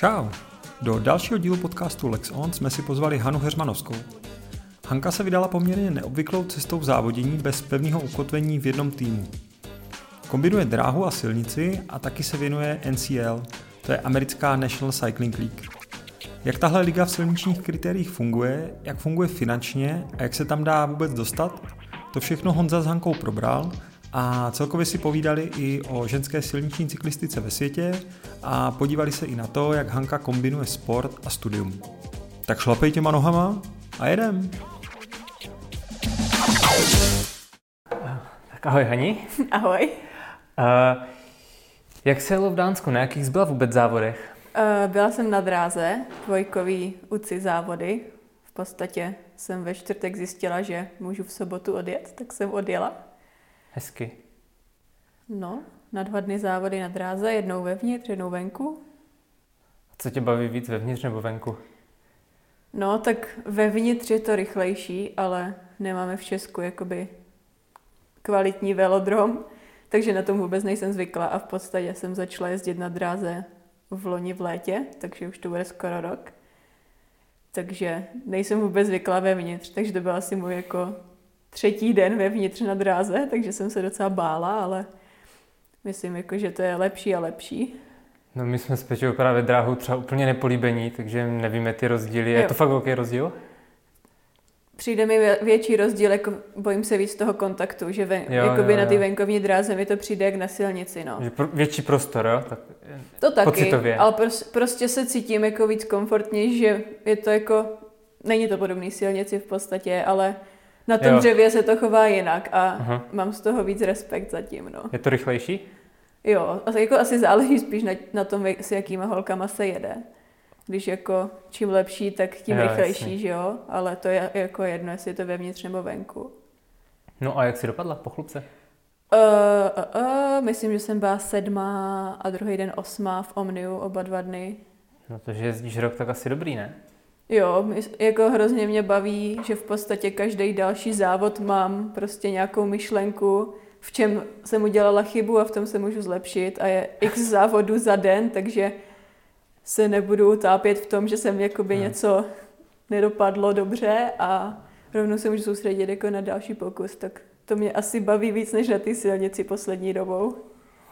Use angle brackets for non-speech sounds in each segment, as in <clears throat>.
Čau! Do dalšího dílu podcastu Lex On jsme si pozvali Hanu Heřmanovskou. Hanka se vydala poměrně neobvyklou cestou v závodění bez pevného ukotvení v jednom týmu. Kombinuje dráhu a silnici a taky se věnuje NCL, to je americká National Cycling League. Jak tahle liga v silničních kritériích funguje, jak funguje finančně a jak se tam dá vůbec dostat, to všechno Honza s Hankou probral a celkově si povídali i o ženské silniční cyklistice ve světě a podívali se i na to, jak Hanka kombinuje sport a studium. Tak šlapej těma nohama a jedem. Tak ahoj Hani. <laughs> Ahoj. Uh, jak se jelo v Dánsku? Na jakých jsi byla vůbec závodech? Uh, byla jsem na dráze, dvojkový UCI závody. V podstatě jsem ve čtvrtek zjistila, že můžu v sobotu odjet, tak jsem odjela. Hezky. No, na dva dny závody na dráze, jednou vevnitř, jednou venku. A co tě baví víc vevnitř nebo venku? No, tak vevnitř je to rychlejší, ale nemáme v Česku jakoby kvalitní velodrom, takže na tom vůbec nejsem zvykla a v podstatě jsem začala jezdit na dráze v loni v létě, takže už to bude skoro rok. Takže nejsem vůbec zvyklá vevnitř, takže to byl asi můj jako třetí den vevnitř na dráze, takže jsem se docela bála, ale myslím, jako, že to je lepší a lepší. No my jsme s Peťou právě dráhu třeba úplně nepolíbení, takže nevíme ty rozdíly. Je Jo. to fakt velký rozdíl? Přijde mi vě- větší rozdíl, jako bojím se víc toho kontaktu, že ven, Jo, jakoby jo, na ty jo. venkovní dráze mi to přijde jak na silnici, no. Že pro, větší prostor, jo? Tak, To taky, Pocitově. ale pros, prostě se cítím jako víc komfortně, že je to jako, není to podobný silnici v podstatě, ale na tom Jo. dřevě se to chová jinak a Aha. mám z toho víc respekt zatím, no. je to rychlejší? Jo, jako asi záleží spíš na, na tom, s jakýma holkama se jede. Když jako čím lepší, tak tím Jo, rychlejší, jasně. že jo? Ale to je jako jedno, jestli je to vevnitř nebo venku. No a jak jsi dopadla po chlupce? Uh, uh, uh, myslím, že jsem byla sedmá a druhý den osmá v Omniu oba dva dny. No to, že jezdíš rok, tak asi dobrý, ne? Jo, jako hrozně mě baví, že v podstatě každý další závod mám prostě nějakou myšlenku, v čem jsem udělala chybu a v tom se můžu zlepšit a je x <laughs> závodů za den, takže se nebudu utápět v tom, že jsem jakoby Hmm. něco nedopadlo dobře a rovnou se můžu soustředit jako na další pokus, tak to mě asi baví víc než na ty silnici poslední dobou.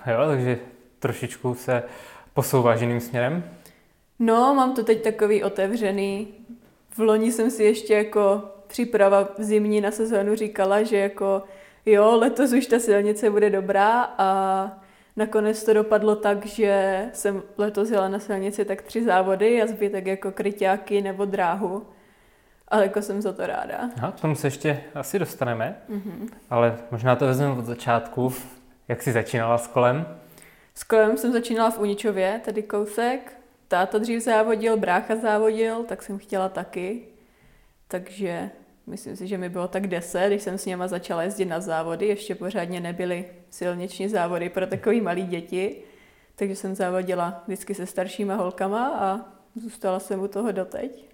Jo, takže trošičku se posouváš jiným směrem. No, mám to teď takový otevřený. V loni jsem si ještě jako příprava zimní na sezónu říkala, že jako jo, letos už ta silnice bude dobrá a nakonec to dopadlo tak, že jsem letos jela na silnici tak tři závody a zbytek jako kryťáky nebo dráhu. Ale jako jsem za to ráda. Aha, k tomu se ještě asi dostaneme, Mhm. ale možná to vezmeme od začátku. Jak jsi začínala s kolem? S kolem jsem začínala v Uničově, tady kousek. Táta dřív závodil, brácha závodil, tak jsem chtěla taky. Takže myslím si, že mi bylo tak 10, když jsem s něma začala jezdit na závody. Ještě pořádně nebyly silniční závody pro takový malý děti. Takže jsem závodila vždycky se staršíma holkama a zůstala jsem u toho doteď.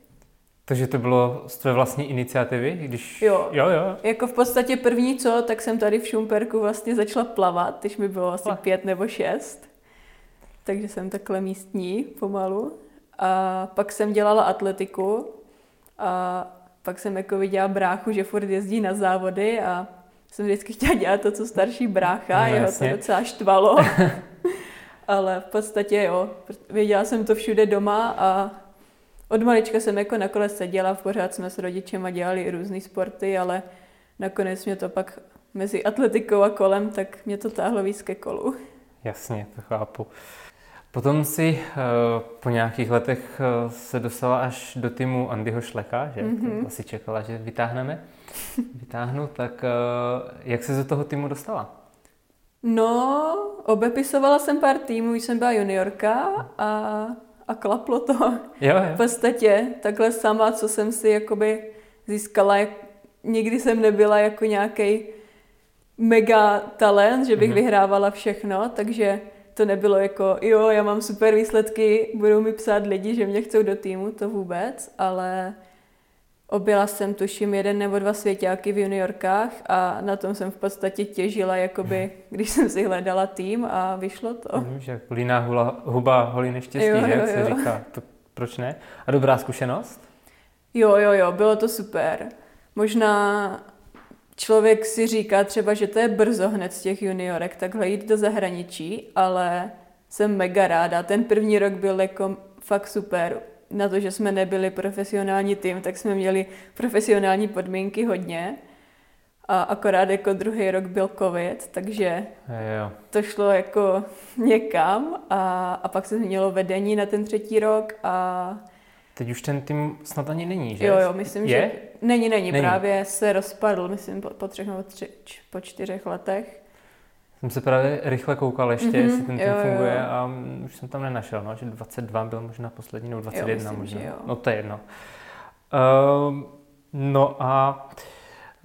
Takže to bylo z tvé vlastní iniciativy, když... Jo. Jo, jo. Jako v podstatě první co, tak jsem tady v Šumperku vlastně začala plavat, když mi bylo asi pět nebo šest. Takže jsem takhle místní pomalu. A pak jsem dělala atletiku a pak jsem jako viděla bráchu, že furt jezdí na závody a jsem vždycky chtěla dělat to, co starší brácha, No, jeho to docela štvalo. <laughs> Ale v podstatě jo, věděla jsem to všude doma a od malička jsem jako na kole seděla, pořád jsme s rodičema dělali i různé sporty, ale nakonec mě to pak mezi atletikou a kolem, tak mě to táhlo víc ke kolu. Jasně, to chápu. Potom si uh, po nějakých letech uh, se dostala až do týmu Andyho Šleka, že? Mm-hmm. Mhm. Asi čekala, že vytáhneme. <laughs> Vytáhnu, tak uh, jak se do toho týmu dostala? No, obepisovala jsem pár týmů, když jsem byla juniorka a, a klaplo to. Jo, <laughs> V jo. podstatě takhle sama, co jsem si jakoby získala, jak, nikdy jsem nebyla jako nějaký mega talent, že bych Mhm. mm-hmm. vyhrávala všechno, takže to nebylo jako, jo, já mám super výsledky, budou mi psát lidi, že mě chcou do týmu, to vůbec, ale Objela jsem, tuším, jeden nebo dva svěťáky v juniorkách a na tom jsem v podstatě těžila, jakoby, <laughs> když jsem si hledala tým a vyšlo to. Vím, že líná hula, huba holí neštěstí, Jo, že, jo, jak se jo. říká. To, proč ne? A dobrá zkušenost? Jo, jo, jo, bylo to super. Možná člověk si říká třeba, že to je brzo hned z těch juniorek takhle jít do zahraničí, ale jsem mega ráda. Ten první rok byl jako fakt super. Na to, že jsme nebyli profesionální tým, tak jsme měli profesionální podmínky hodně. A akorát jako druhý rok byl covid, takže Jo. to šlo jako někam a, a pak se změnilo vedení na ten třetí rok a Teď už ten tým snad ani není, že? Jo, jo, myslím, je? že není, není, Není. právě se rozpadl, myslím, po, po třech nebo tři, po čtyřech letech. Jsem se právě rychle koukal ještě, Mhm, jestli ten tým jo, jo, funguje jo. a už jsem tam nenašel, no, že 22 byl možná poslední, nebo 21 myslím, možná. jo. No to je jedno. Um, no a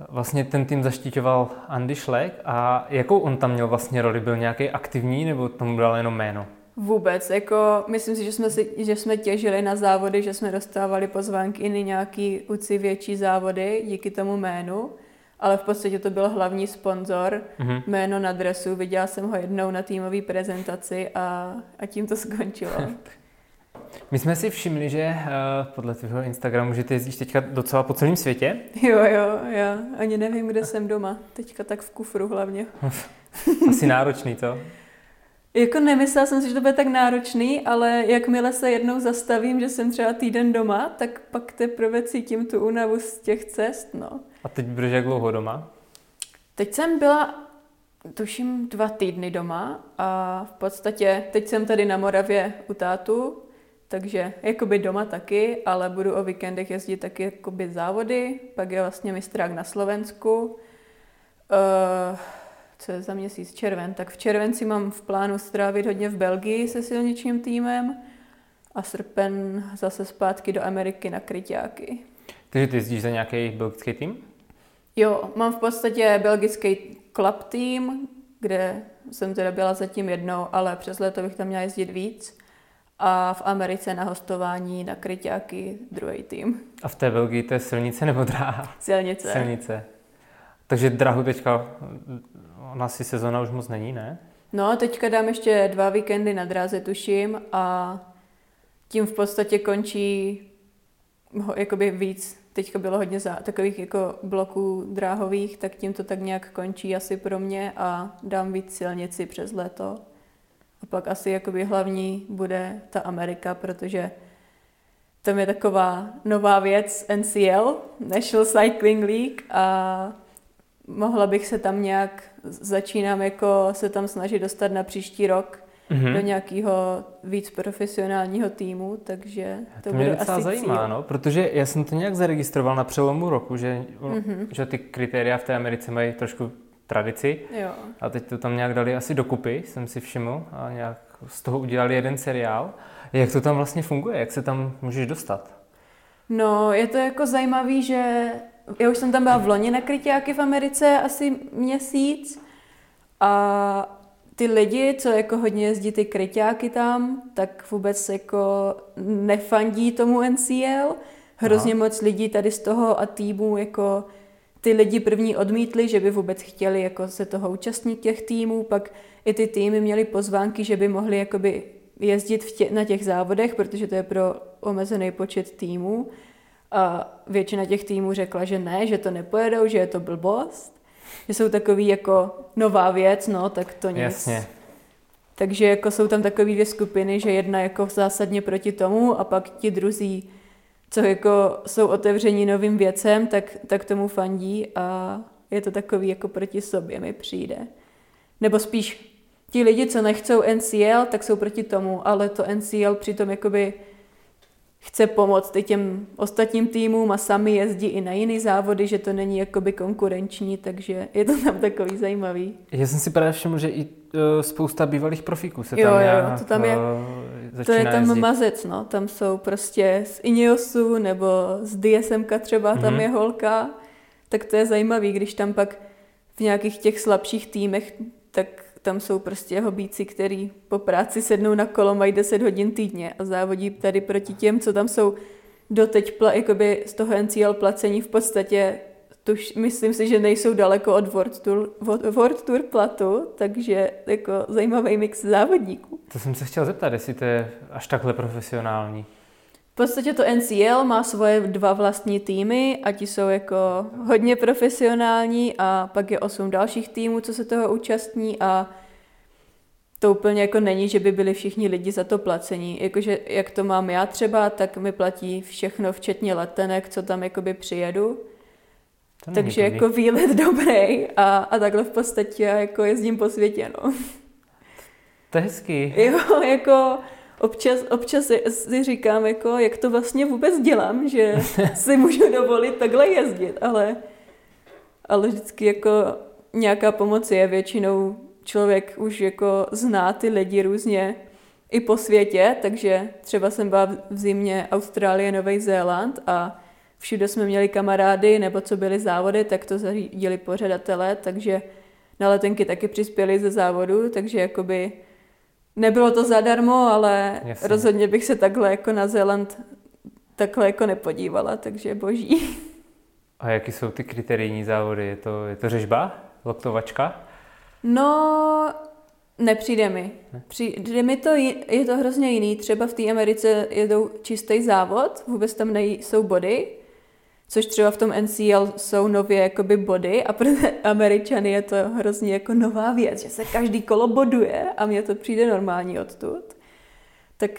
vlastně ten tým zaštiťoval Andy Schleck a jakou on tam měl vlastně roli? Byl nějaký aktivní nebo tomu dal jenom jméno? Vůbec, jako myslím si, že jsme, si, že jsme těžili na závody, že jsme dostávali pozvánky i na nějaký uci větší závody díky tomu jménu, ale v podstatě to byl hlavní sponzor, Mhm. jméno na dresu, viděla jsem ho jednou na týmové prezentaci a, a tím to <laughs> skončilo. My jsme si všimli, že uh, podle tvého Instagramu, že ty jezdíš teďka docela po celém světě. jo, jo, já ani nevím, kde jsem doma, teďka tak v kufru hlavně. Asi náročný, to. Jako nemyslela jsem si, že to bude tak náročný, ale jakmile se jednou zastavím, že jsem třeba týden doma, tak pak teprve cítím tu únavu z těch cest, no. A teď budeš jak dlouho doma? Teď jsem byla, tuším, dva týdny doma a v podstatě teď jsem tady na Moravě u tátu, takže jakoby doma taky, ale budu o víkendech jezdit taky jakoby závody, pak je vlastně mistrák na Slovensku. Uh, co je za měsíc? Červen. Tak v červenci mám v plánu strávit hodně v Belgii se silničním týmem a srpen zase zpátky do Ameriky na kryťáky. Takže ty jezdíš za nějaký belgický tým? Jo, mám v podstatě belgický club tým, kde jsem teda byla zatím jednou, ale přes léto bych tam měla jezdit víc. A v Americe na hostování na kryťáky druhý tým. A v té Belgii to je silnice nebo dráha? Silnice. Silnice. Takže drahu teďka, ona si sezona už moc není, ne? No, teďka dám ještě dva víkendy na dráze, tuším, a tím v podstatě končí ho, jakoby víc. Teďka bylo hodně za, takových jako bloků dráhových, tak tím to tak nějak končí asi pro mě a dám víc silnici přes léto. A pak asi jakoby hlavní bude ta Amerika, protože tam je taková nová věc NCL, National Cycling League a mohla bych se tam nějak, začínám jako se tam snažit dostat na příští rok Mhm. do nějakého víc profesionálního týmu, takže to, To bude mě docela asi zajímá, cíl. no, protože já jsem to nějak zaregistroval na přelomu roku, že, Mhm. že ty kritéria v té Americe mají trošku tradici Jo. a teď to tam nějak dali asi dokupy, jsem si všiml, a nějak z toho udělali jeden seriál. Jak to tam vlastně funguje, jak se tam můžeš dostat? No, je to jako zajímavý, že já už jsem tam byla v loni na kryťáky v Americe asi měsíc a ty lidi, co jako hodně jezdí ty kryťáky tam, tak vůbec jako nefandí tomu NCL. Hrozně Aha. moc lidí tady z toho a týmu jako ty lidi první odmítli, že by vůbec chtěli jako se toho účastnit těch týmů, pak i ty týmy měly pozvánky, že by mohli jakoby jezdit v tě, na těch závodech, protože to je pro omezený počet týmů. A většina těch týmů řekla, že ne, že to nepojedou, že je to blbost. Že jsou takový jako nová věc, no, tak to nic. Jasně. Takže jako jsou tam takové dvě skupiny, že jedna jako zásadně proti tomu a pak ti druzí, co jako jsou otevření novým věcem, tak, tak tomu fandí a je to takový jako proti sobě mi přijde. Nebo spíš ti lidi, co nechcou NCL, tak jsou proti tomu, ale to NCL přitom jakoby chce pomoct i těm ostatním týmům a sami jezdí i na jiné závody, že to není jakoby konkurenční, takže je to tam takový zajímavý. Já jsem si právě všiml, že i uh, spousta bývalých profíků se Jo, tam jo, nějak, to tam je- uh, To je tam jezdit. mazec, no. Tam jsou prostě z Ineosu nebo z DSMka třeba, tam Mhm. je holka. Tak to je zajímavý, když tam pak v nějakých těch slabších týmech, tak tam jsou prostě hobíci, který po práci sednou na kolo, mají 10 hodin týdně a závodí tady proti těm, co tam jsou doteď pla, jakoby z toho NCL placení v podstatě tuž, myslím si, že nejsou daleko od World Tour, World Tour platu, takže jako zajímavý mix závodníků. To jsem se chtěl zeptat, jestli to je až takhle profesionální. V podstatě to NCL má svoje dva vlastní týmy a ti jsou jako hodně profesionální a pak je osm dalších týmů, co se toho účastní a to úplně jako není, že by byli všichni lidi za to placení. Jakože jak to mám já třeba, tak mi platí všechno, včetně letenek, co tam jakoby přijedu. To Takže jako výlet <laughs> dobrý a, a takhle v podstatě jako jezdím po světě, no. To je hezký. Jo, jako občas, občas si říkám, jako, jak to vlastně vůbec dělám, že <laughs> si můžu dovolit takhle jezdit, ale, ale vždycky jako nějaká pomoc je. Většinou člověk už jako zná ty lidi různě i po světě, takže třeba jsem byla v zimě Austrálie, Nový Zéland a všude jsme měli kamarády, nebo co byly závody, tak to zařídili pořadatelé, takže na letenky taky přispěli ze závodu, takže jakoby nebylo to zadarmo, ale Jasně. rozhodně bych se takhle jako na Zéland takhle jako nepodívala, takže boží. A jaký jsou ty kriterijní závody? Je to, je to řežba? Loktovačka? No, nepřijde mi. Přijde mi to, je to hrozně jiný. Třeba v té Americe jedou čistý závod, vůbec tam nejsou body, což třeba v tom NCL jsou nově jakoby body a pro Američany je to hrozně jako nová věc, že se každý kolo boduje a mně to přijde normální odtud. Tak,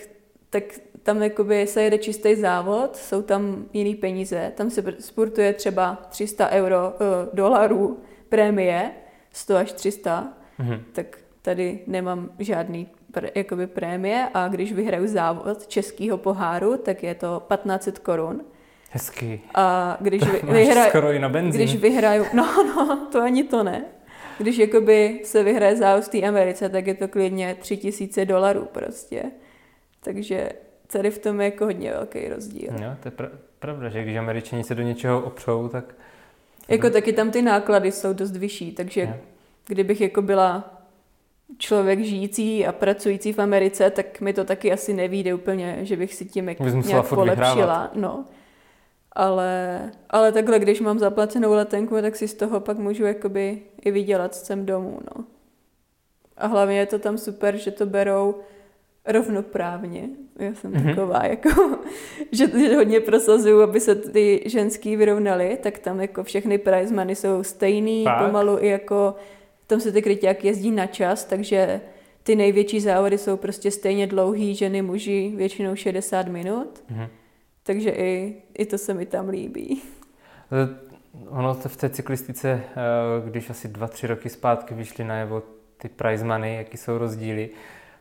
tak tam jakoby se jede čistý závod, jsou tam jiný peníze, tam se sportuje třeba 300 euro, uh, dolarů prémie, 100 až 300, mm-hmm. tak tady nemám žádný pr- jakoby prémie a když vyhraju závod českého poháru, tak je to 1500 korun. Hezký. A když vy, <laughs> vyhraju, skoro i na benzín. Když vyhraju, no, no, to ani to ne. Když jakoby se vyhraje závod v té Americe, tak je to klidně 3000 dolarů prostě. Takže tady v tom je jako hodně velký rozdíl. Jo, to je pra- pravda, že když američani se do něčeho opřou, tak... Jako taky tam ty náklady jsou dost vyšší, takže jo. kdybych jako byla člověk žijící a pracující v Americe, tak mi to taky asi nevíde úplně, že bych si tím jako nějak polepšila. No ale, ale takhle, když mám zaplacenou letenku, tak si z toho pak můžu jakoby i vydělat sem domů, no. A hlavně je to tam super, že to berou rovnoprávně. Já jsem mm-hmm. taková, jako, <laughs> že, že hodně prosazuju, aby se ty ženský vyrovnaly, tak tam jako všechny prize money jsou stejný, Fakt? pomalu i jako, tam se ty kryťáky jezdí na čas, takže ty největší závody jsou prostě stejně dlouhý, ženy, muži, většinou 60 minut. Mm-hmm. Takže i, i to se mi tam líbí. Ono to v té cyklistice, eh, když asi dva, tři roky zpátky vyšly najevo ty prize money, jaký jsou rozdíly,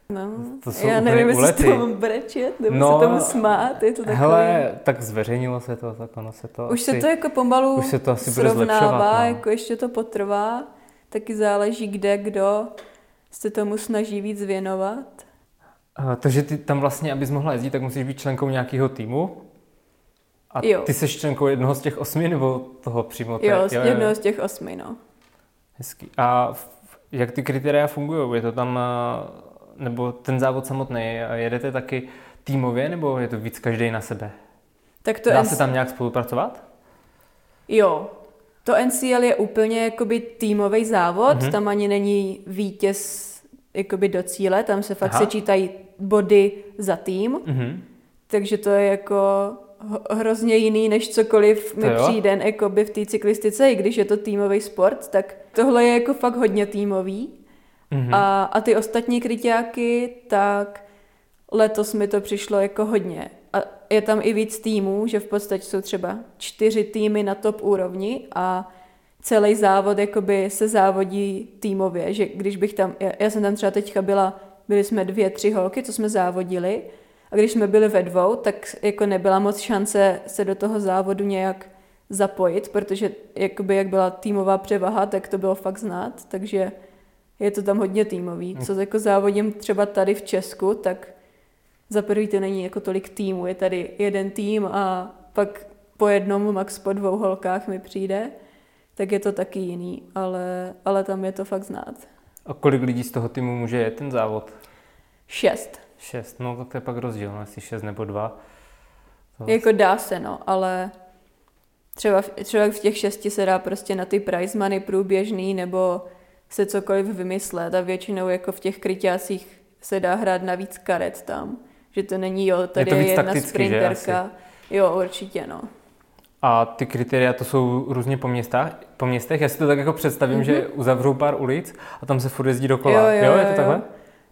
No, to jsou já nevím, jestli to mám brečet, nebo no, se tomu smát, je to takové... Hele, tak zveřejnilo se to, tak ono se to Už asi, se to jako pomalu už se to asi srovnává, no. jako ještě to potrvá, taky záleží kde, kdo se tomu snaží víc věnovat. Uh, takže ty tam vlastně, abys mohla jezdit, tak musíš být členkou nějakého týmu? A jo. ty jsi členkou jednoho z těch osmi, nebo toho přímo? Jo, z jednoho z těch osmi, no. Hezký. A jak ty kritéria fungují? Je to tam, nebo ten závod samotný, jedete taky týmově, nebo je to víc každý na sebe? Tak to Dá NC... se tam nějak spolupracovat? Jo, to NCL je úplně jakoby týmový závod, mm-hmm. tam ani není vítěz jakoby do cíle, tam se fakt Aha. sečítají body za tým, mm-hmm. takže to je jako hrozně jiný, než cokoliv mi přijde jakoby v té cyklistice, i když je to týmový sport, tak tohle je jako fakt hodně týmový. Mm-hmm. A, a ty ostatní kryťáky, tak letos mi to přišlo jako hodně. A je tam i víc týmů, že v podstatě jsou třeba čtyři týmy na top úrovni a celý závod jakoby se závodí týmově, že když bych tam, já, já jsem tam třeba teďka byla, byli jsme dvě, tři holky, co jsme závodili a když jsme byli ve dvou, tak jako nebyla moc šance se do toho závodu nějak zapojit, protože jakoby jak byla týmová převaha, tak to bylo fakt znát, takže je to tam hodně týmový. Co jako závodím třeba tady v Česku, tak za prvý to není jako tolik týmů, je tady jeden tým a pak po jednom, max po dvou holkách mi přijde, tak je to taky jiný, ale, ale tam je to fakt znát. A kolik lidí z toho týmu může jet ten závod? Šest. Šest, no tak to je pak rozdíl, no, jestli šest nebo dva. Vlastně. Jako dá se, no, ale třeba, třeba v těch šesti se dá prostě na ty prize money průběžný nebo se cokoliv vymyslet a většinou jako v těch kryťácích se dá hrát na víc karet tam. Že to není, jo, tady je, je jedna sprinterka. Jo, určitě, no. A ty kritéria to jsou různě po, městách, po městech? Já si to tak jako představím, mm-hmm. že uzavřou pár ulic a tam se furt jezdí dokola. Jo, jo, jo, je to jo. takhle?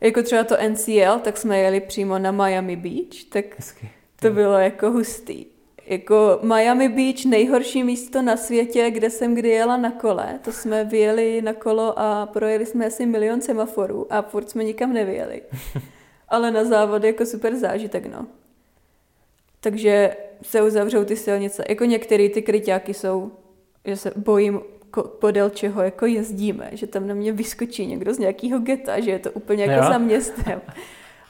Jako třeba to NCL, tak jsme jeli přímo na Miami Beach, tak Hezky. to bylo jako hustý. Jako Miami Beach, nejhorší místo na světě, kde jsem kdy jela na kole. To jsme vyjeli na kolo a projeli jsme asi milion semaforů a furt jsme nikam nevyjeli. <laughs> Ale na závod jako super zážitek, no. Takže se uzavřou ty silnice. Jako některé ty kryťáky jsou, že se bojím podél čeho jako jezdíme, že tam na mě vyskočí někdo z nějakého geta, že je to úplně jako jo. za městem.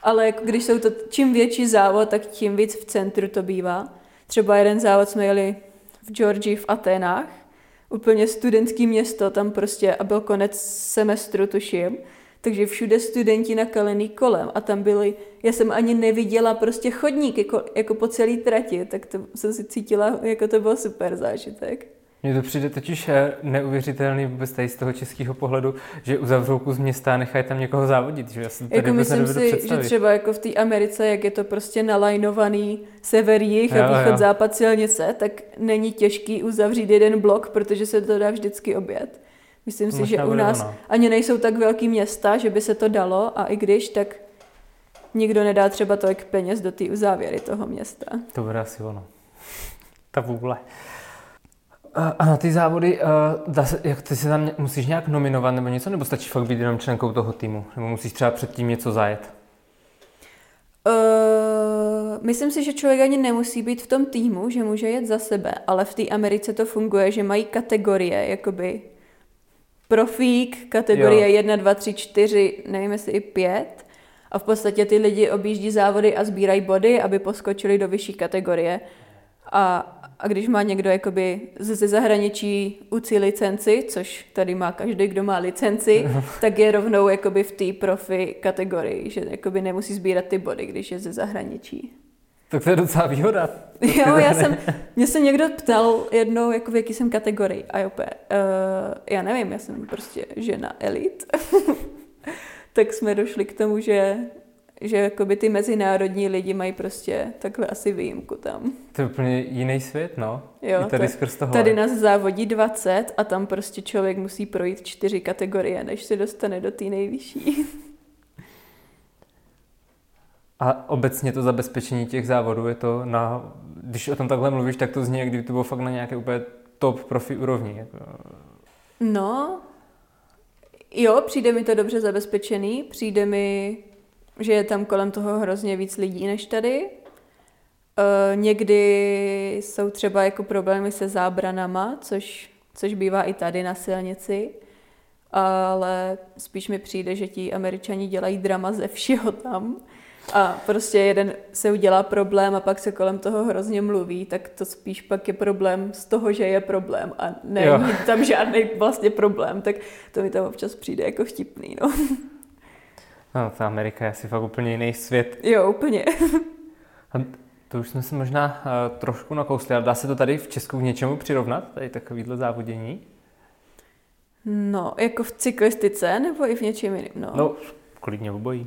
Ale jako když jsou to čím větší závod, tak tím víc v centru to bývá. Třeba jeden závod jsme jeli v Georgii v Aténách, úplně studentský město, tam prostě a byl konec semestru, tuším. Takže všude studenti nakalený kolem a tam byli, já jsem ani neviděla prostě chodník jako, jako po celé trati, tak to jsem si cítila, jako to byl super zážitek. Mně to přijde totiž eh, neuvěřitelný vůbec tady z toho českého pohledu, že uzavřou kus města a nechají tam někoho závodit. Že já si jako myslím si, představit. že třeba jako v té Americe, jak je to prostě nalajnovaný sever, jih a východ, jo. západ silnice, tak není těžký uzavřít jeden blok, protože se to dá vždycky obět. Myslím si, že u nás ono. ani nejsou tak velký města, že by se to dalo a i když, tak nikdo nedá třeba tolik peněz do té uzávěry toho města. To bude asi ono. Ta vůle. A na ty závody, se, jak ty se tam musíš nějak nominovat nebo něco, nebo stačí fakt být jenom členkou toho týmu? Nebo musíš třeba předtím něco zajet? Uh, myslím si, že člověk ani nemusí být v tom týmu, že může jet za sebe, ale v té Americe to funguje, že mají kategorie, jakoby profík, kategorie jo. 1, 2, 3, 4, nevím jestli i 5. A v podstatě ty lidi objíždí závody a sbírají body, aby poskočili do vyšší kategorie. A a když má někdo jakoby ze zahraničí UCI licenci, což tady má každý, kdo má licenci, tak je rovnou jakoby v té profi kategorii, že jakoby nemusí sbírat ty body, když je ze zahraničí. Tak to je docela výhoda. <laughs> Jo, já jsem, <laughs> mě se někdo ptal jednou, jako v jaký jsem kategorii a jo, uh, já nevím, já jsem prostě žena elit. <laughs> tak jsme došli k tomu, že že jakoby ty mezinárodní lidi mají prostě takhle asi výjimku tam. To je úplně jiný svět, no. Jo, I tady to, skrz toho. Tady nás závodí 20 a tam prostě člověk musí projít čtyři kategorie, než se dostane do té nejvyšší. A obecně to zabezpečení těch závodů je to na, když o tom takhle mluvíš, tak to zní, jak kdyby to bylo fakt na nějaké úplně top profi úrovni. Jako. No, jo, přijde mi to dobře zabezpečený, přijde mi že je tam kolem toho hrozně víc lidí než tady. E, někdy jsou třeba jako problémy se zábranama, což, což bývá i tady na silnici, ale spíš mi přijde, že ti američani dělají drama ze všeho tam. A prostě jeden se udělá problém a pak se kolem toho hrozně mluví, tak to spíš pak je problém z toho, že je problém a není tam žádný vlastně problém, tak to mi tam občas přijde jako vtipný, no. No, ta Amerika je asi fakt úplně jiný svět. Jo, úplně. <laughs> A to už jsme se možná uh, trošku nakousli, ale dá se to tady v Česku k něčemu přirovnat, tady takovýhle závodění? No, jako v cyklistice nebo i v něčem jiném? No, no klidně obojí.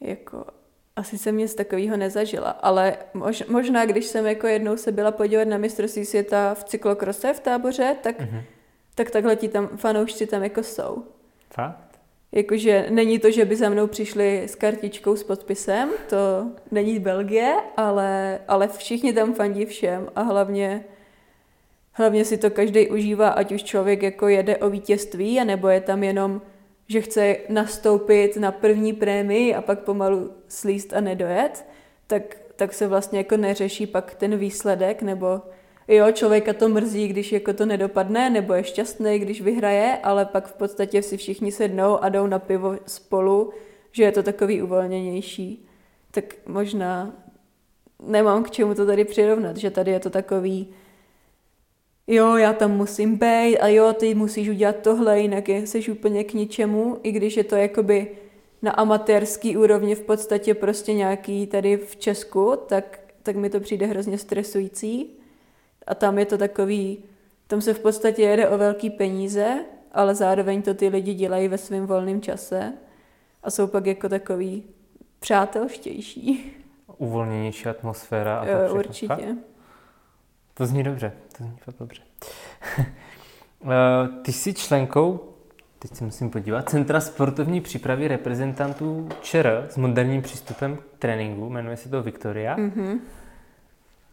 Jako, asi jsem nic takového nezažila, ale mož, možná, když jsem jako jednou se byla podívat na mistrovství světa v cyklokrose v táboře, tak, mm-hmm. tak takhle ti tam fanoušci tam jako jsou. Fakt? Jakože není to, že by za mnou přišli s kartičkou s podpisem, to není Belgie, ale, ale všichni tam fandí všem a hlavně, hlavně si to každý užívá, ať už člověk jako jede o vítězství, anebo je tam jenom, že chce nastoupit na první prémii a pak pomalu slíst a nedojet, tak, tak se vlastně jako neřeší pak ten výsledek, nebo jo, člověka to mrzí, když jako to nedopadne, nebo je šťastný, když vyhraje, ale pak v podstatě si všichni sednou a jdou na pivo spolu, že je to takový uvolněnější. Tak možná nemám k čemu to tady přirovnat, že tady je to takový, jo, já tam musím být a jo, ty musíš udělat tohle, jinak jsi úplně k ničemu, i když je to jakoby na amatérský úrovni v podstatě prostě nějaký tady v Česku, tak tak mi to přijde hrozně stresující. A tam je to takový, tam se v podstatě jede o velký peníze, ale zároveň to ty lidi dělají ve svém volném čase a jsou pak jako takový přátelštější. <laughs> Uvolněnější atmosféra a jo, tak Určitě. To zní dobře, to zní fakt dobře. <laughs> Eh, ty jsi členkou, teď se musím podívat, Centra sportovní přípravy reprezentantů ČR s moderním přístupem k tréninku, jmenuje se to Viktoria. Mm-hmm.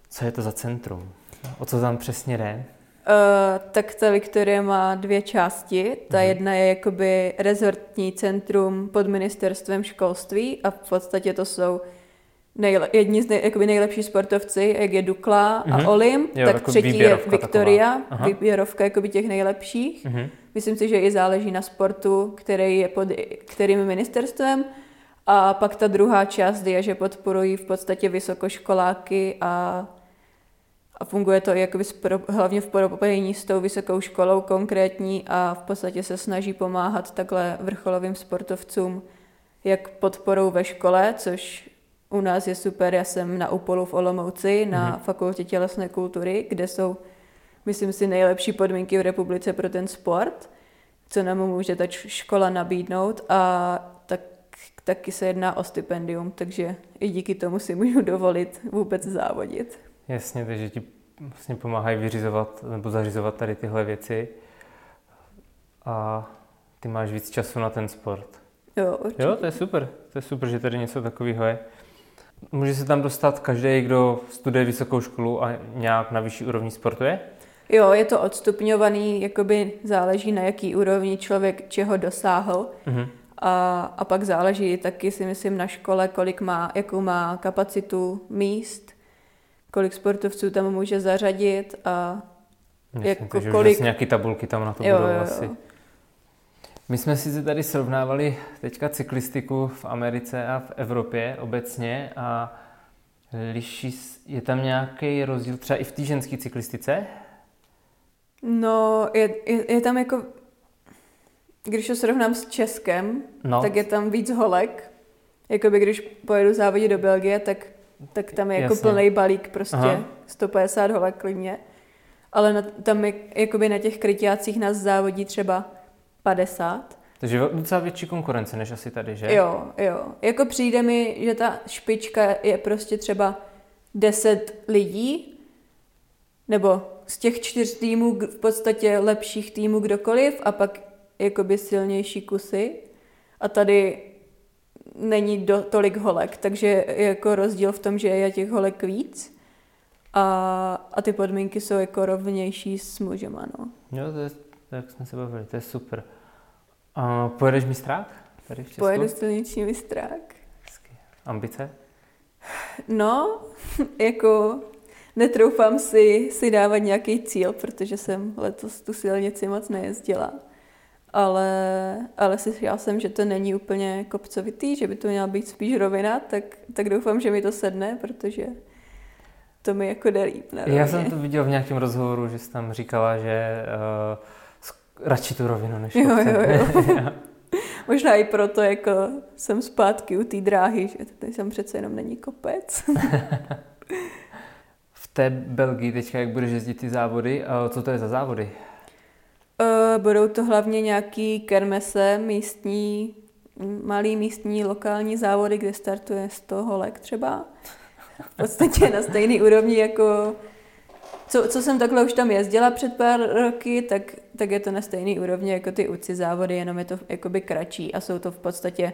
Co je to za centrum? O co tam přesně jde? Uh, tak ta Viktoria má dvě části. Ta mm. jedna je jakoby rezortní centrum pod ministerstvem školství a v podstatě to jsou nejle, jedni z nej, jakoby nejlepší sportovci, jak je Dukla mm. a mhm. Olim, jo, tak jako třetí je Viktoria, výběrovka jakoby těch nejlepších. Mm. Myslím si, že i záleží na sportu, který je pod kterým ministerstvem. A pak ta druhá část je, že podporují v podstatě vysokoškoláky a a funguje to jakoby spro, hlavně v propojení s tou vysokou školou konkrétní a v podstatě se snaží pomáhat takhle vrcholovým sportovcům jak podporou ve škole, což u nás je super. Já jsem na Upolu v Olomouci na mm-hmm. fakultě tělesné kultury, kde jsou, myslím si, nejlepší podmínky v republice pro ten sport, co nám může ta škola nabídnout a tak, taky se jedná o stipendium, takže i díky tomu si můžu dovolit vůbec závodit. Jasně, takže ti vlastně pomáhají vyřizovat nebo zařizovat tady tyhle věci a ty máš víc času na ten sport. Jo, určitě. Jo, to je super. To je super, že tady něco takového je. Může se tam dostat každý, kdo studuje vysokou školu a nějak na vyšší úrovni sportuje? Jo, je to odstupňovaný, jakoby záleží na jaký úrovni člověk čeho dosáhl. Mm-hmm. A, a pak záleží taky si myslím na škole, kolik má, jakou má kapacitu míst kolik sportovců tam může zařadit a Jasně, jako takže kolik... nějaký tabulky tam na to jo, budou jo, asi. My jsme si tady srovnávali teďka cyklistiku v Americe a v Evropě obecně a liší, je tam nějaký rozdíl třeba i v té ženské cyklistice? No, je, je, je tam jako, když to srovnám s Českem, no. tak je tam víc holek. Jakoby když pojedu závodit do Belgie, tak tak tam je jako Jasně. plný balík prostě, Aha. 150 holek klidně. Ale na, tam je, jakoby na těch krytiácích nás závodí třeba 50. Takže docela větší konkurence než asi tady, že? Jo, jo. Jako přijde mi, že ta špička je prostě třeba 10 lidí, nebo z těch čtyř týmů v podstatě lepších týmů kdokoliv a pak jakoby silnější kusy. A tady není do, tolik holek, takže je jako rozdíl v tom, že je těch holek víc a, a ty podmínky jsou jako rovnější s mužema, no. Jo, to je, jak jsme se bavili, to je super. A pojedeš mistrák tady v Česku? Pojedu silniční mistrák. Ambice? No, <laughs> jako netroufám si, si dávat nějaký cíl, protože jsem letos tu silnici moc nejezdila ale, ale slyšela jsem, že to není úplně kopcovitý, že by to měla být spíš rovina, tak, tak doufám, že mi to sedne, protože to mi jako jde líp na Já jsem to viděl v nějakém rozhovoru, že jsi tam říkala, že uh, radši tu rovinu než jo, jo, jo. <laughs> <laughs> Možná i proto jako jsem zpátky u té dráhy, že tady jsem přece jenom není kopec. <laughs> v té Belgii teďka, jak budeš jezdit ty závody, uh, co to je za závody? Budou to hlavně nějaký kermese, místní, malý místní lokální závody, kde startuje 100 holek třeba. V podstatě na stejný úrovni jako co, co jsem takhle už tam jezdila před pár roky, tak, tak je to na stejný úrovni jako ty UCI závody, jenom je to jakoby kratší a jsou to v podstatě,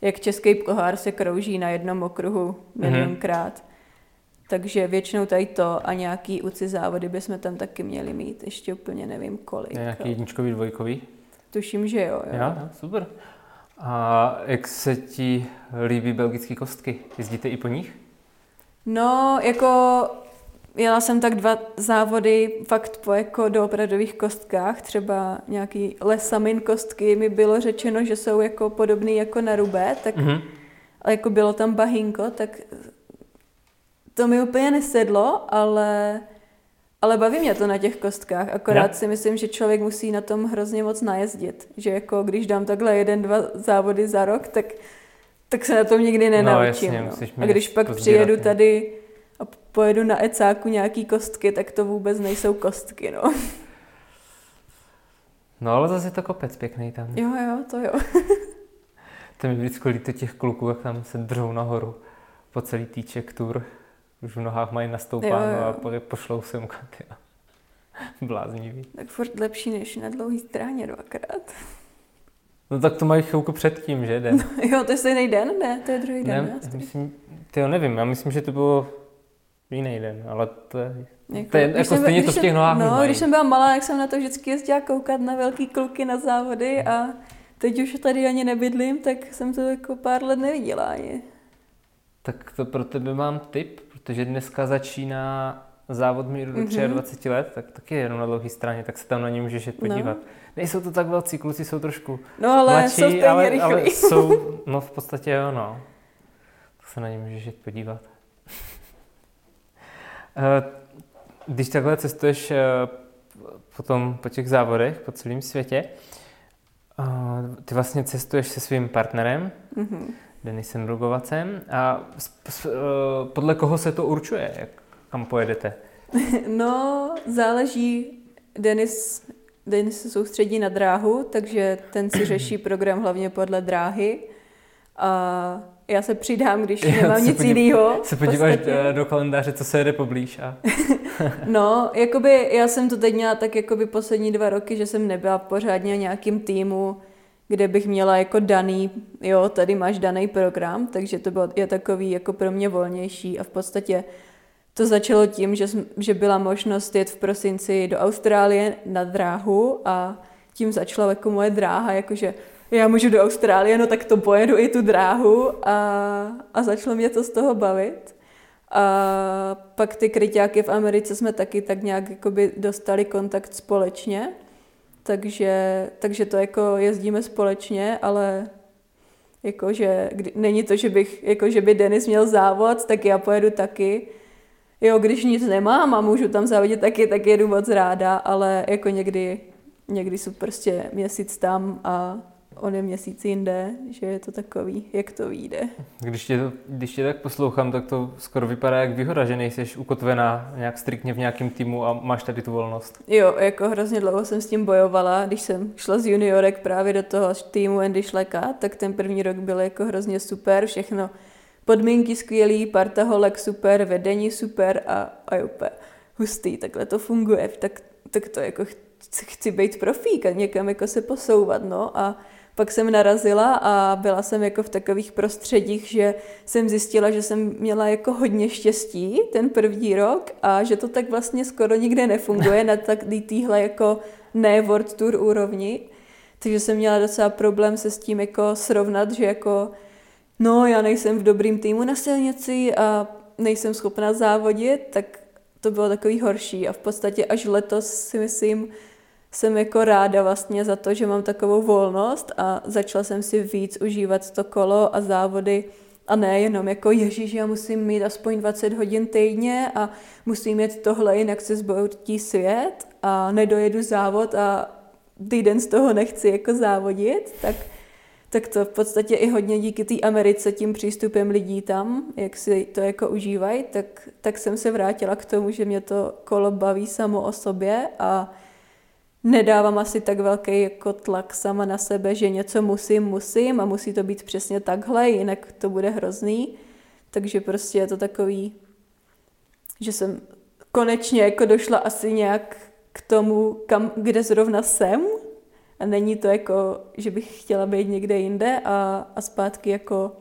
jak český pohár se krouží na jednom okruhu milionkrát. Mm-hmm. Takže většinou tady to a nějaký UCI závody bychom tam taky měli mít, ještě úplně nevím kolik. Nějaký jedničkový, dvojkový? Tuším, že jo. Jo, jo super. A jak se ti líbí belgické kostky? Jezdíte i po nich? No, jako jela jsem tak dva závody fakt po jako doopravdových kostkách, třeba nějaký lesamin kostky mi bylo řečeno, že jsou jako podobný jako na rubé, tak mm-hmm. ale jako bylo tam bahinko, tak to mi úplně nesedlo, ale, ale baví mě to na těch kostkách. Akorát ja. si myslím, že člověk musí na tom hrozně moc najezdit. Že jako když dám takhle jeden, dva závody za rok, tak, tak se na tom nikdy nenaučím. No, jasně, no. A když pak přijedu tady a pojedu na ecáku nějaký kostky, tak to vůbec nejsou kostky, no. No ale zase je to kopec pěkný tam. Jo, jo, to jo. <laughs> to mi vždycky líto těch kluků, jak tam se držou nahoru po celý týček tur. Už v nohách mají nastoupáno jo, jo. a po, pošlou sem ty. <laughs> Bláznivý. Tak furt lepší než na dlouhý stráně dvakrát. No tak to mají chvilku předtím, že den? No, jo, to je stejný den, ne? To je druhý den. Ne, ne? myslím, ty jo, nevím, já myslím, že to bylo jiný den, ale to je, jako, to je jako jsem, stejně to v těch nohách No, mají. když jsem byla malá, jak jsem na to vždycky jezdila koukat na velký kluky na závody a teď už tady ani nebydlím, tak jsem to jako pár let neviděla ani. Tak to pro tebe mám tip, protože dneska začíná závod míru do mm-hmm. 23 let, tak taky je jenom na dlouhé straně, tak se tam na ně můžeš jít podívat. No. Nejsou to tak velcí, kluci jsou trošku No ale mladší, jsou stejně ale, ale <laughs> jsou, no v podstatě jo, no. Tak se na ně můžeš jít podívat. <laughs> Eh, když takhle cestuješ eh, potom po těch závodech po celém světě, eh, ty vlastně cestuješ se svým partnerem, mm-hmm. Denisem Rugovacem a podle koho se to určuje, jak, kam pojedete? <laughs> No, záleží. Denis, Denis se soustředí na dráhu, takže ten si řeší <clears throat> program hlavně podle dráhy. A já se přidám, když <laughs> nemám nic jiného. Se podíváš podstatě. do kalendáře, co se jede poblíž. A... <laughs> no, jakoby já jsem to teď měla tak jakoby poslední dva roky, že jsem nebyla pořádně v nějakým týmu, kde bych měla jako daný, jo, tady máš daný program, takže to bylo, je takový jako pro mě volnější a v podstatě to začalo tím, že, že byla možnost jet v prosinci do Austrálie na dráhu a tím začala jako moje dráha, jakože já můžu do Austrálie, no tak to pojedu i tu dráhu a, a začalo mě to z toho bavit. A pak ty kryťáky v Americe jsme taky tak nějak dostali kontakt společně, takže, takže to jako jezdíme společně, ale jakože kdy, není to, že, bych, jako, že by Denis měl závod, tak já pojedu taky. Jo, když nic nemám a můžu tam závodit taky, tak jedu moc ráda, ale jako někdy, někdy jsou prostě měsíc tam a on je měsíc jinde, že je to takový, jak to vyjde. Když tě, když tě tak poslouchám, tak to skoro vypadá jak výhoda, že nejsi ukotvená nějak striktně v nějakém týmu a máš tady tu volnost. Jo, jako hrozně dlouho jsem s tím bojovala, když jsem šla z juniorek právě do toho týmu Andy Šleka, tak ten první rok byl jako hrozně super, všechno podmínky skvělý, parta holek super, vedení super a, a úplně hustý, takhle to funguje, tak, tak to jako chci, chci být profík a někam jako se posouvat, no a pak jsem narazila a byla jsem jako v takových prostředích, že jsem zjistila, že jsem měla jako hodně štěstí ten první rok a že to tak vlastně skoro nikde nefunguje na týhle jako ne World Tour úrovni. Takže jsem měla docela problém se s tím jako srovnat, že jako no já nejsem v dobrým týmu na silnici a nejsem schopná závodit, tak to bylo takový horší a v podstatě až letos si myslím, jsem jako ráda vlastně za to, že mám takovou volnost a začala jsem si víc užívat to kolo a závody. A ne jenom jako ježíš, já musím mít aspoň 20 hodin týdně a musím mít tohle, jinak se zboutí svět a nedojedu závod a týden z toho nechci jako závodit, tak, tak to v podstatě i hodně díky té Americe, tím přístupem lidí tam, jak si to jako užívají, tak, tak jsem se vrátila k tomu, že mě to kolo baví samo o sobě a nedávám asi tak velký jako tlak sama na sebe, že něco musím, musím a musí to být přesně takhle, jinak to bude hrozný. Takže prostě je to takový, že jsem konečně jako došla asi nějak k tomu, kam, kde zrovna jsem a není to jako, že bych chtěla být někde jinde a, a zpátky jako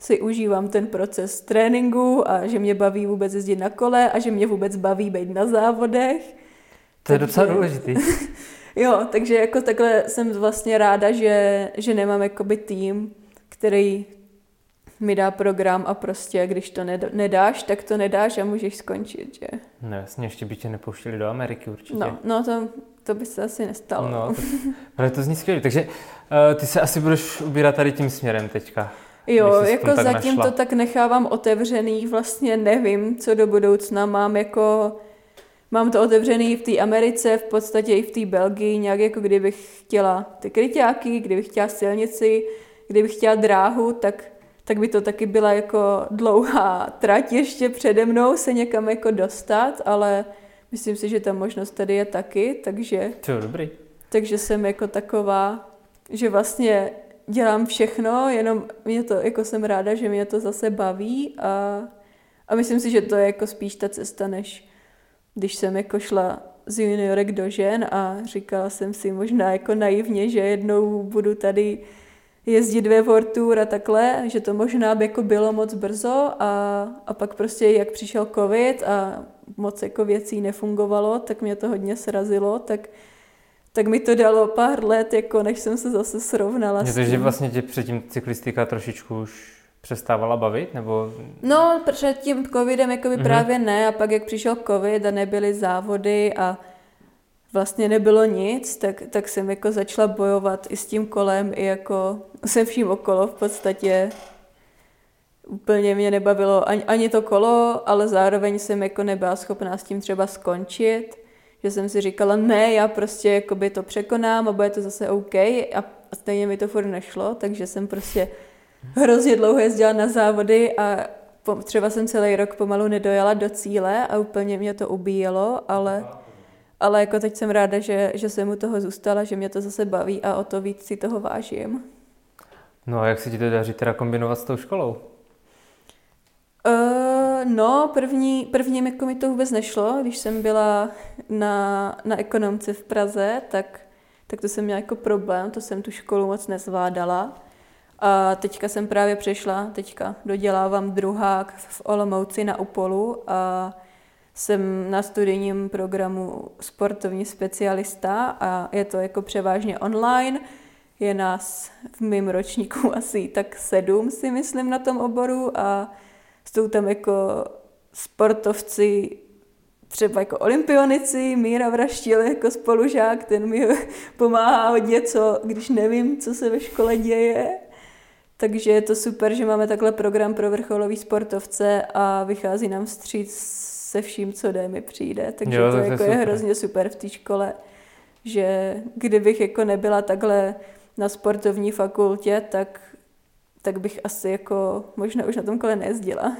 si užívám ten proces tréninku a že mě baví vůbec jezdit na kole a že mě vůbec baví být na závodech to je docela důležitý. <laughs> jo, takže jako takhle jsem vlastně ráda, že, že nemám jakoby tým, který mi dá program a prostě, když to nedáš, tak to nedáš a můžeš skončit, že? No jasně, ještě by tě nepouštěli do Ameriky určitě. No, no to, to by se asi nestalo. No, to, <laughs> ale to zní skvělé. Takže uh, ty se asi budeš ubírat tady tím směrem teďka. Jo, jako zatím našla. to tak nechávám otevřený, vlastně nevím, co do budoucna mám jako Mám to otevřený v té Americe, v podstatě i v té Belgii, nějak jako kdybych chtěla ty kryťáky, kdybych chtěla silnici, kdybych chtěla dráhu, tak, tak by to taky byla jako dlouhá <laughs> trať ještě přede mnou se někam jako dostat, ale myslím si, že ta možnost tady je taky, takže... To dobrý. Takže jsem jako taková, že vlastně dělám všechno, jenom mě to, jako jsem ráda, že mě to zase baví a, a myslím si, že to je jako spíš ta cesta, než když jsem jako šla z juniorek do žen a říkala jsem si možná jako naivně, že jednou budu tady jezdit ve World Tour a takhle, že to možná by jako bylo moc brzo a, a pak prostě jak přišel covid a moc jako věcí nefungovalo, tak mě to hodně srazilo, tak tak mi to dalo pár let, jako než jsem se zase srovnala Je to, že vlastně tě předtím cyklistika trošičku už přestávala bavit, nebo? No, před tím covidem jako by mm-hmm. právě ne a pak jak přišel covid a nebyly závody a vlastně nebylo nic, tak, tak jsem jako začala bojovat i s tím kolem, i jako <laughs> se vším okolo v podstatě. Úplně mě nebavilo ani, ani to kolo, ale zároveň jsem jako nebyla schopná s tím třeba skončit že jsem si říkala, ne, já prostě jakoby to překonám a bude to zase OK a stejně mi to furt nešlo, takže jsem prostě hrozně dlouho jezdila na závody a třeba jsem celý rok pomalu nedojela do cíle a úplně mě to ubíjelo, ale, ale jako teď jsem ráda, že, že jsem u toho zůstala, že mě to zase baví a o to víc si toho vážím. No a jak se ti to daří teda kombinovat s tou školou? Uh, no, první, první jako mi to vůbec nešlo, když jsem byla na, na ekonomce v Praze, tak, tak to jsem měla jako problém, to jsem tu školu moc nezvládala. A teďka jsem právě přešla, teďka dodělávám druhák v Olomouci na Upolu a jsem na studijním programu sportovní specialista a je to jako převážně online. Je nás v mém ročníku <laughs> asi tak sedm, si myslím, na tom oboru a jsou tam jako sportovci, třeba jako olympionici, Míra Vraštil jako spolužák, ten mi <laughs> pomáhá hodně, co, když nevím, co se ve škole děje. Takže je to super, že máme takhle program pro vrcholový sportovce a vychází nám vstříc se vším, co jde, mi přijde. Takže jo, to jako je, je hrozně super v té škole, že kdybych jako nebyla takhle na sportovní fakultě, tak tak bych asi jako možná už na tom kole nejezdila.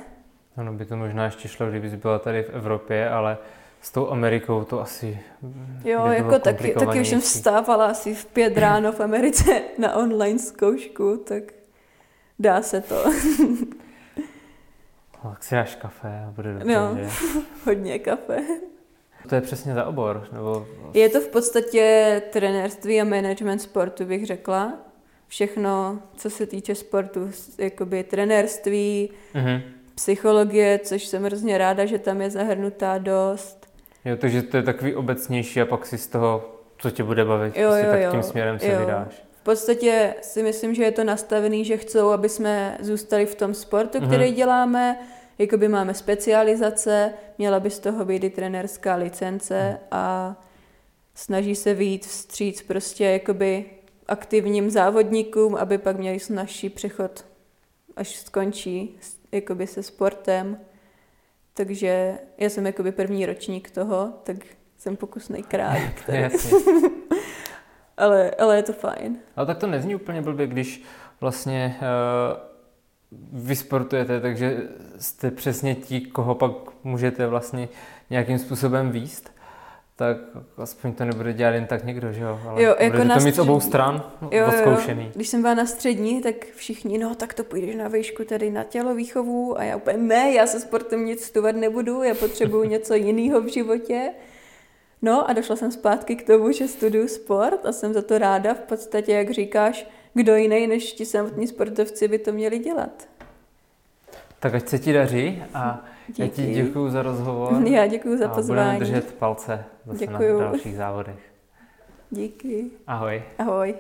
Ano, by to možná ještě šlo, kdybys byla tady v Evropě, ale s tou Amerikou to asi Jo, by jako taky, taky už jsem vstávala asi v pět ráno v Americe <laughs> na online zkoušku, tak dá se to. Tak si dáš kafe a bude dobře, no, že? <laughs> hodně kafe. To je přesně za obor? Nebo... Je to v podstatě trenérství a management sportu, bych řekla všechno, co se týče sportu, jakoby trenérství, mm-hmm. psychologie, což jsem hrozně ráda, že tam je zahrnutá dost. Jo, takže to je takový obecnější a pak si z toho, co tě bude bavit, jo, jo, tak jo, tím směrem se jo. vydáš. V podstatě si myslím, že je to nastavený, že chcou, aby jsme zůstali v tom sportu, který mm-hmm. děláme, jakoby máme specializace, měla by z toho být i trenérská licence mm. a snaží se vyjít vstříc prostě jakoby aktivním závodníkům, aby pak měli snažší přechod, až skončí jakoby se sportem. Takže já jsem jakoby první ročník toho, tak jsem pokusný král. <laughs> ale, ale je to fajn. Ale tak to nezní úplně blbě, když vlastně uh, vy sportujete, takže jste přesně ti, koho pak můžete vlastně nějakým způsobem výst tak aspoň to nebude dělat jen tak někdo, že jo? Ale jo, jako bude to mít z obou stran jo, odzkoušený. Jo. Když jsem byla na střední, tak všichni, no tak to půjdeš na výšku tady na tělovýchovu a já úplně ne, já se sportem nic studovat nebudu, já potřebuju <laughs> něco jiného v životě. No a došla jsem zpátky k tomu, že studuju sport a jsem za to ráda. V podstatě, jak říkáš, kdo jiný než ti samotní sportovci by to měli dělat. Tak ať se ti daří a Díky. Já ti děkuji za rozhovor. <laughs> Já děkuji za pozvání. Budeme držet palce zase děkuju. na dalších závodech. Díky. Ahoj. Ahoj.